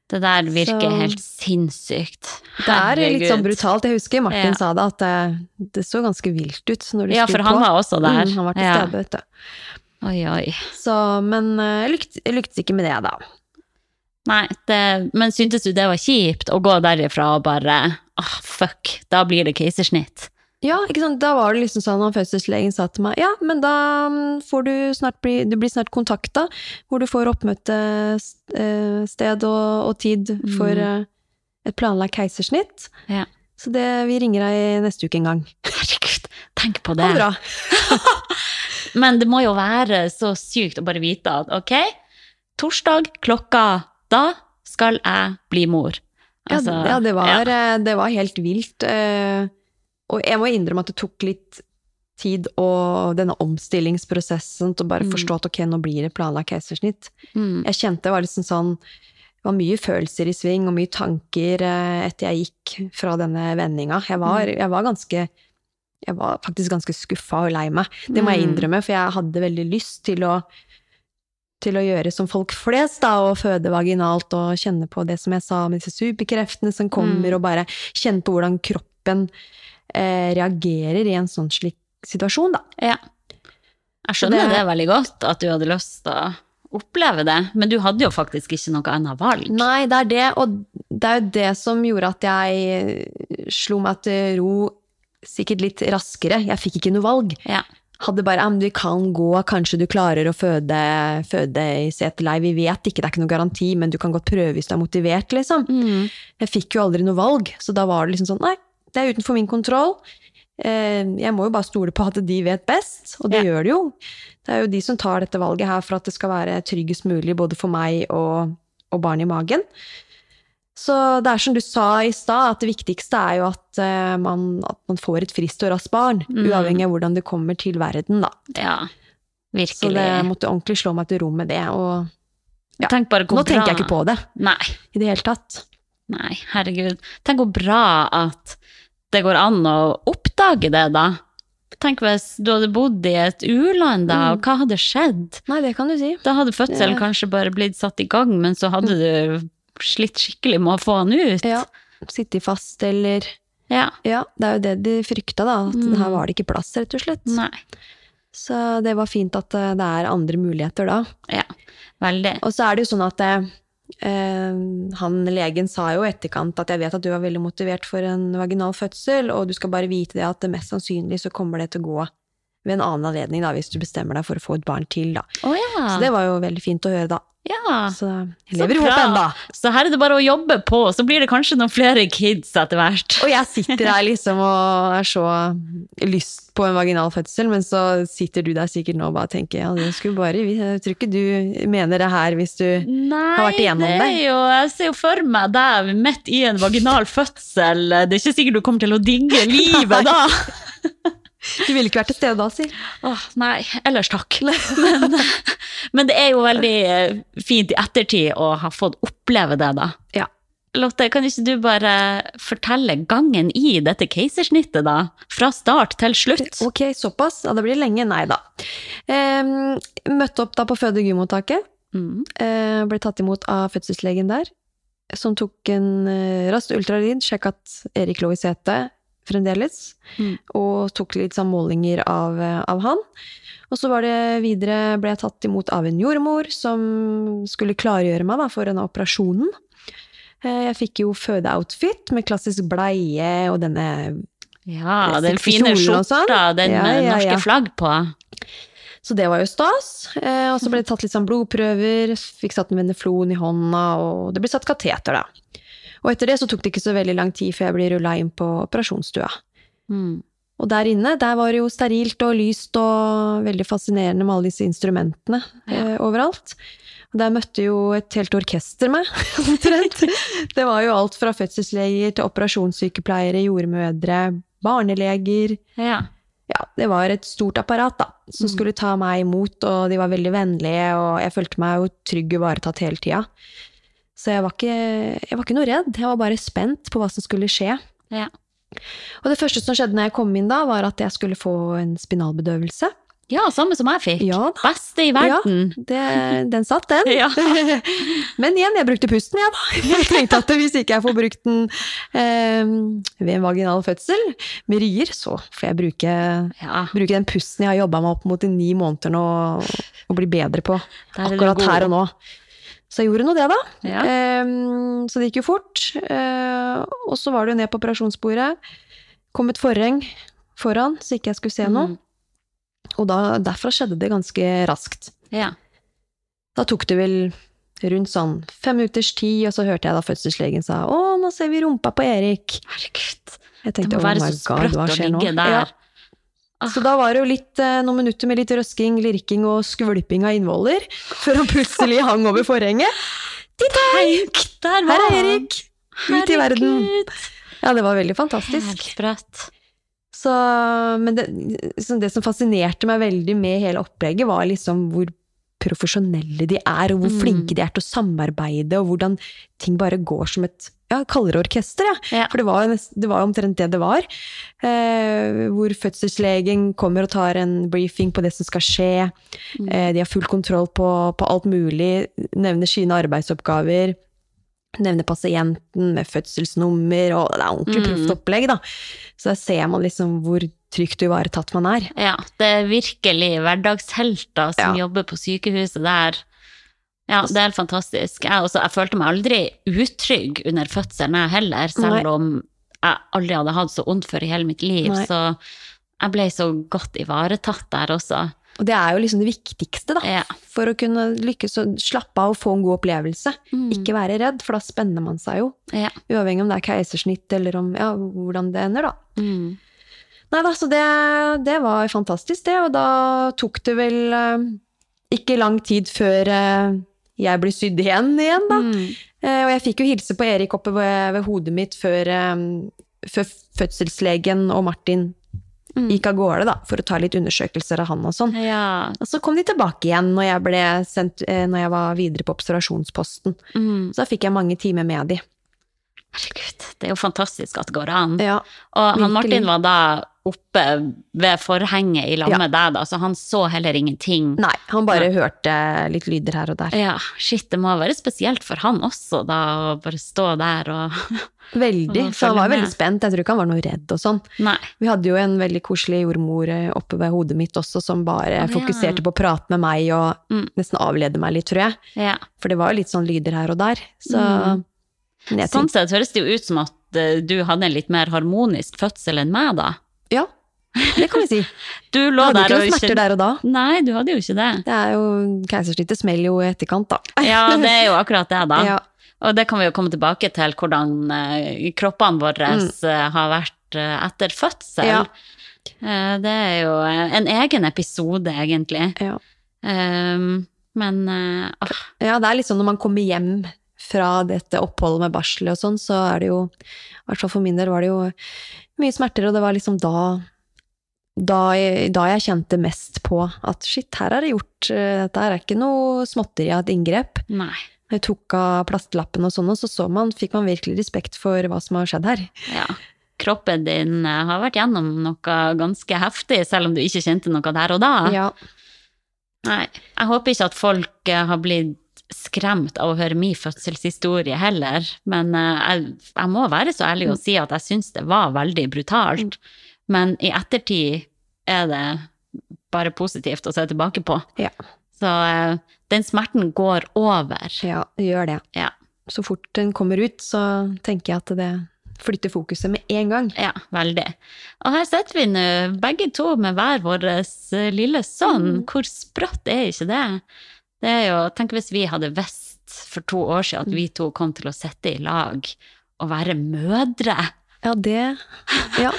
Det der virker Så- helt sinnssykt. Det er litt sånn brutalt. Jeg husker Martin Ja. sa det, at det, det så ganske vilt ut når du Ja, skrur for han på. var også der. Mm, han var til Ja. stede, vet du. Oi, oi. Så, men eh, jeg lyktes, jeg lyktes ikke med det, da. Nei, det, men syntes du det var kjipt å gå derifra og bare ah, fuck, da blir det keisersnitt? Ja, ikke sant? Da var det liksom sånn at fødselslegen sa til meg ja, men da mm, får du snart bli, du blir snart kontakta, hvor du får oppmøtested og, og tid for Mm. eh, et planlagt keisersnitt. Ja. Så det, vi ringer deg neste uke en gang. Herregud, tenk på Ha det det. bra. Men det må jo være så sykt å bare vite at ok, torsdag klokka, da skal jeg bli mor. Altså, ja, ja, det var, ja. eh, det var helt vilt. eh, Og jeg må innrømme at det tok litt tid og denne omstillingsprosessen til å bare Mm. forstå at ok, nå blir det planlagt keisersnitt. Mm. Jeg kjente det var liksom sånn Det var mye følelser i sving og mye tanker eh, etter jeg gikk fra denne vendinga. Jeg var, Mm. jeg var ganske Jeg var faktisk ganske skuffa og lei meg. Det må jeg Mm. innrømme, for jeg hadde veldig lyst til å til å gjøre som folk flest, da, og føde vaginalt og kjenne på det som jeg sa, med disse superkreftene som kommer, Mm. og bare kjenne på hvordan kroppen eh, reagerer i en sånn slik situasjon, da. Ja. Jeg skjønner det, det- veldig godt, at du hadde lyst til å oppleve det, men du hadde jo faktisk ikke noe annet valg. Nei, det er det, og det er jo det som gjorde at jeg slo meg til ro sikkert litt raskere. Jeg fikk ikke noe valg. Ja. Hadde bare ja, men du kan gå, kanskje du klarer å føde, føde i seterleir. vi vet ikke, det er ikke noen garanti, men du kan godt prøve hvis du er motivert, liksom. Mm. Jeg fikk jo aldri noe valg, så da var det liksom sånn, nei, det er utenfor min kontroll. Eh, Jeg må jo bare stole på at de vet best, og det Ja. gjør de jo. Det er jo de som tar dette valget her for at det skal være tryggest mulig både for meg og, og barnet i magen. Så det er som du sa i stad, at det viktigste er jo at, eh, man, at man får et friskt og raskt barn, Mm. uavhengig av hvordan det kommer til verden, da. Ja, Så det måtte ordentlig slå meg til ro med det, og ja. Tenk nå tenker jeg ikke på det Nei, i det hele tatt. nei, herregud. Tenk hvor bra at det går an å oppdage det, da. Tenk hvis du hadde bodd i et u-land, da, Mm. og hva hadde skjedd? Nei, det kan du si. Da hadde fødselen Det- kanskje bare blitt satt i gang, men så hadde du slitt skikkelig med å få han ut. Ja, sitte fast eller Ja. Ja, det er jo det de frykta, da. At Mm. her var det ikke plass, rett og slett. Nei. Så det var fint at eh, det er andre muligheter da. Ja. Veldig. Og så er det jo sånn at eh, eh, han legen sa jo i etterkant at jeg vet at du var veldig motivert for en vaginal fødsel, og du skal bare vite det at det mest sannsynlig så kommer det til å gå ved en annen anledning, da, hvis du bestemmer deg for å få et barn til, da. Oh, ja. Så det var jo veldig fint å høre, da. Ja. Så jeg lever i håpet ennå. Så her er det bare å jobbe på, så blir det kanskje noen flere kids etter hvert. Og jeg sitter her liksom og er så lyst på en vaginal fødsel, men så sitter du der sikkert nå og bare tenker ja, det skulle bare Jeg tror ikke du mener det her hvis du Nei, har vært igjennom det Nei, jeg ser jo for meg deg midt i en vaginal fødsel. Det er ikke sikkert du kommer til å digge livet da. Du ville ikke vært til stede da, si. Åh, nei, ellers takk. Men, men det er jo veldig eh, fint i ettertid å ha fått oppleve det, da. Ja. Lotte, kan ikke du bare fortelle gangen i dette keisersnittet, da? Fra start til slutt. Ok, såpass. Ja, det blir lenge. Nei da. Eh, møtte opp da på fødegumottaket. Mm. Eh, ble tatt imot av fødselslegen der, som tok en eh, rask ultralyd, sjekka at Erik lå i setet fremdeles, Mm. og tok litt sånn målinger av, eh, av han. Og så var det videre, ble jeg tatt imot av en jordmor som skulle klargjøre meg da, for denne operasjonen. Eh, Jeg fikk jo fødeoutfit med klassisk bleie og denne Ja, er den fine og sånn. skjorta, den Ja, med ja, norske ja. flagg på. Så det var jo stas. Eh, og så ble det tatt litt sånn blodprøver, fikk satt en veneflon i hånda, og det ble satt kateter, da. Og etter det så tok det ikke så veldig lang tid før jeg ble rulla inn på operasjonsstua. Mm. Og der inne, der var det jo sterilt og lyst og veldig fascinerende med alle disse instrumentene eh, overalt. Og der møtte jo et helt orkester meg, omtrent. det var jo alt fra fødselsleger til operasjonssykepleiere, jordmødre, barneleger. Ja. Ja, det var et stort apparat da, som Mm. skulle ta meg imot, og de var veldig vennlige, og jeg følte meg jo trygg ivaretatt hele tida. Så jeg var, ikke, jeg var ikke noe redd, jeg var bare spent på hva som skulle skje. Ja. Og det første som skjedde når jeg kom inn da, var at jeg skulle få en spinalbedøvelse. Ja, samme som jeg fikk. Ja. Beste i verden. Det, den satt, den. Ja. Men igjen, jeg brukte pusten, jeg, da. Jeg tenkte at hvis ikke jeg får brukt den eh, ved en vaginal fødsel med rier, så får jeg bruke, Ja. bruke den pusten jeg har jobba meg opp mot i ni måneder nå, og bli bedre på. Akkurat her og nå. Så jeg gjorde nå det, da. Ja. Um, så det gikk jo fort. Uh, og så var det jo ned på operasjonsbordet. Kom et forheng foran, så ikke jeg skulle se noe. Mm. Og da, derfra skjedde det ganske raskt. Ja. Da tok det vel rundt sånn fem minutters tid, og så hørte jeg da fødselslegen sa 'Å, nå ser vi rumpa på Erik'. Herregud. Jeg Det tenkte må 'Oh være my så sprøtt å ligge der. Ja. Så da var det jo litt, eh, noen minutter med litt røsking, lirking og skvulping av innvoller, før han plutselig hang over forhenget. Der var Her er. Erik! Ut i verden. Ja, det var veldig fantastisk. Helt. Så, men det, det som fascinerte meg veldig med hele opplegget, var liksom hvor profesjonelle de er, og hvor Mm. flinke de er til å samarbeide, og hvordan ting bare går som et ja, kaller det orkester. Ja. For det var, nest- det var omtrent det det var. Eh, hvor fødselslegen kommer og tar en briefing på det som skal skje. Mm. Eh, de har full kontroll på, på alt mulig, nevner sine arbeidsoppgaver. Nevner pasienten med fødselsnummer, og det er ordentlig Mm. proft opplegg, da. Så der ser man liksom hvor trygt og ivaretatt man er. Ja, det er virkelig hverdagshelter som Ja. jobber på sykehuset der. Ja, det er helt fantastisk. Jeg, også, jeg følte meg aldri utrygg under fødselen, jeg heller, selv Nei. om jeg aldri hadde hatt så vondt før i hele mitt liv. Nei. Så jeg ble så godt ivaretatt der også. Og det er jo liksom det viktigste, da. Ja. For å kunne lykkes å slappe av og få en god opplevelse. Mm. Ikke være redd, for da spenner man seg jo. Ja. Uavhengig om det er keisersnitt eller om ja, hvordan det ender, da. Mm. Nei da, så det, det var fantastisk, det. Og da tok det vel eh, ikke lang tid før eh, jeg blir sydd igjen igjen, da. Mm. Eh, og jeg fikk jo hilse på Erik oppe ved, ved hodet mitt før, eh, før fødselslegen og Martin Mm. gikk av gårde, da, for å ta litt undersøkelser av han og sånn. Ja. Og så kom de tilbake igjen når jeg, ble sendt, eh, når jeg var videre på observasjonsposten. Mm. Så da fikk jeg mange timer med de. Herregud, det er jo fantastisk at det går an. Ja, Og han Virkelig. Martin var da oppe ved forhenget i lag Ja. deg, da, så han så heller ingenting. Nei, han bare hørte litt lyder her og der. Ja, shit, det må være spesielt for han også, da, å bare stå der og Veldig. Og Så han var med. veldig spent. Jeg tror ikke han var noe redd og sånn. Nei. Vi hadde jo en veldig koselig jordmor eh, oppe ved hodet mitt også, som bare ja. fokuserte på å prate med meg og Mm. nesten avlede meg litt, tror jeg. Ja. For det var jo litt sånn lyder her og der. Så Mm. Sånn sett høres det jo ut som at eh, du hadde en litt mer harmonisk fødsel enn meg, da. Ja, det kan vi si. Du lå hadde der ikke noen smerter der og da. Nei, du hadde jo ikke det. Det er jo Keisersnittet smeller jo i etterkant, da. Ja, det er jo akkurat det, da. Ja. Og det kan vi jo komme tilbake til, hvordan eh, kroppene våre Mm. eh, har vært eh, etter fødsel. Ja. Det er jo en egen episode, egentlig. Ja. Um, men uh, Ja, det er liksom når man kommer hjem fra dette oppholdet med barsel og sånn, så er det jo, i hvert fall for min del, var det jo mye smerter, og det var liksom da da jeg, da jeg kjente mest på at shit, her er det gjort, eh, dette er ikke noe småtteri av et inngrep. nei. Jeg tok av plastlappen og sånn, og så, så man, fikk man virkelig respekt for hva som har skjedd her. Ja. Kroppen din eh, har vært gjennom noe ganske heftig, selv om du ikke kjente noe der og da. Ja, Nei, jeg håper ikke at folk eh, har blitt skremt av å høre min fødselshistorie heller, men eh, jeg, jeg må være så ærlig og å si at jeg syns det var veldig brutalt. Men i ettertid er det bare positivt å se tilbake på. Ja. Så eh, den smerten går over. ja, det gjør det. Ja. Så fort den kommer ut, så tenker jeg at det flytter fokuset med en gang. Ja, veldig. Og her sitter vi nå, begge to med hver vår eh, lille sønn. Mm. Hvor sprøtt er ikke det? Det er jo, Tenk hvis vi hadde visst for to år siden at vi to kom til å sitte i lag og være mødre. Ja, det Ja.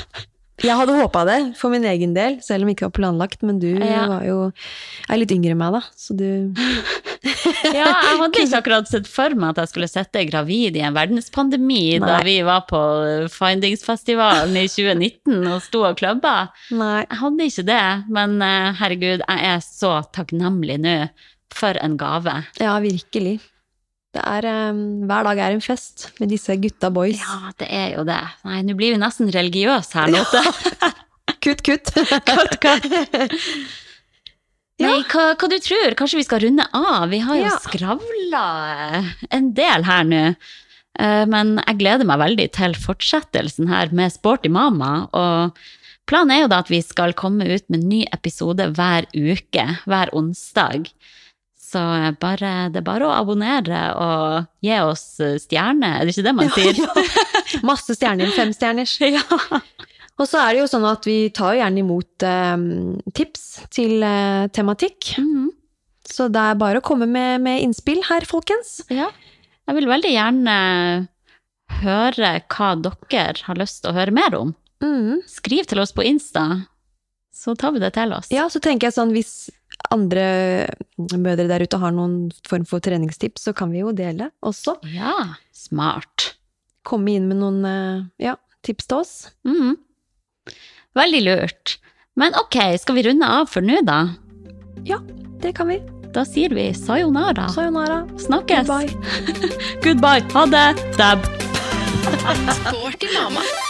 Jeg hadde håpa det, for min egen del, selv om det ikke var planlagt. Men du Ja. var jo er litt yngre enn meg, da, så du Ja, jeg hadde ikke akkurat sett for meg at jeg skulle sitte gravid i en verdenspandemi da vi var på Findingsfestivalen i 2019 og sto og klubba. Nei. Jeg hadde ikke det, men eh, herregud, jeg er så takknemlig nå. For en gave. Ja, virkelig. Det er um, Hver dag er en fest med disse gutta boys. Ja, det er jo det. Nei, nå blir vi nesten religiøse her, Lotte. Kutt, kutt! Kutt, kutt. Nei, hva, hva du tror? Kanskje vi skal runde av? Vi har jo Ja. skravla en del her nå. Eh, Men jeg gleder meg veldig til fortsettelsen her med Sporty mama. Og planen er jo da at vi skal komme ut med en ny episode hver uke, hver onsdag. Så eh, bare, det er bare å abonnere og gi oss stjerner, stjerne, er det ikke det man sier? Masse stjerner, fem stjerners. Ja. Og så er det jo sånn at vi tar jo gjerne imot eh, tips til eh, tematikk. Mhm. Så det er bare å komme med, med innspill her, folkens. ja. Jeg vil veldig gjerne høre hva dere har lyst til å høre mer om. Mm. Skriv til oss på Insta, så tar vi det til oss. Ja, så tenker jeg sånn hvis andre mødre der ute har noen form for treningstips, så kan vi jo dele også. Ja, smart. Komme inn med noen eh, ja, tips til oss. Mm. Veldig lurt. Men ok, skal vi runde av for nå, da? Ja, det kan vi. Da sier vi sayonara. Sayonara. Snakkes. Goodbye. Goodbye. Ha det. Dab. til mamma.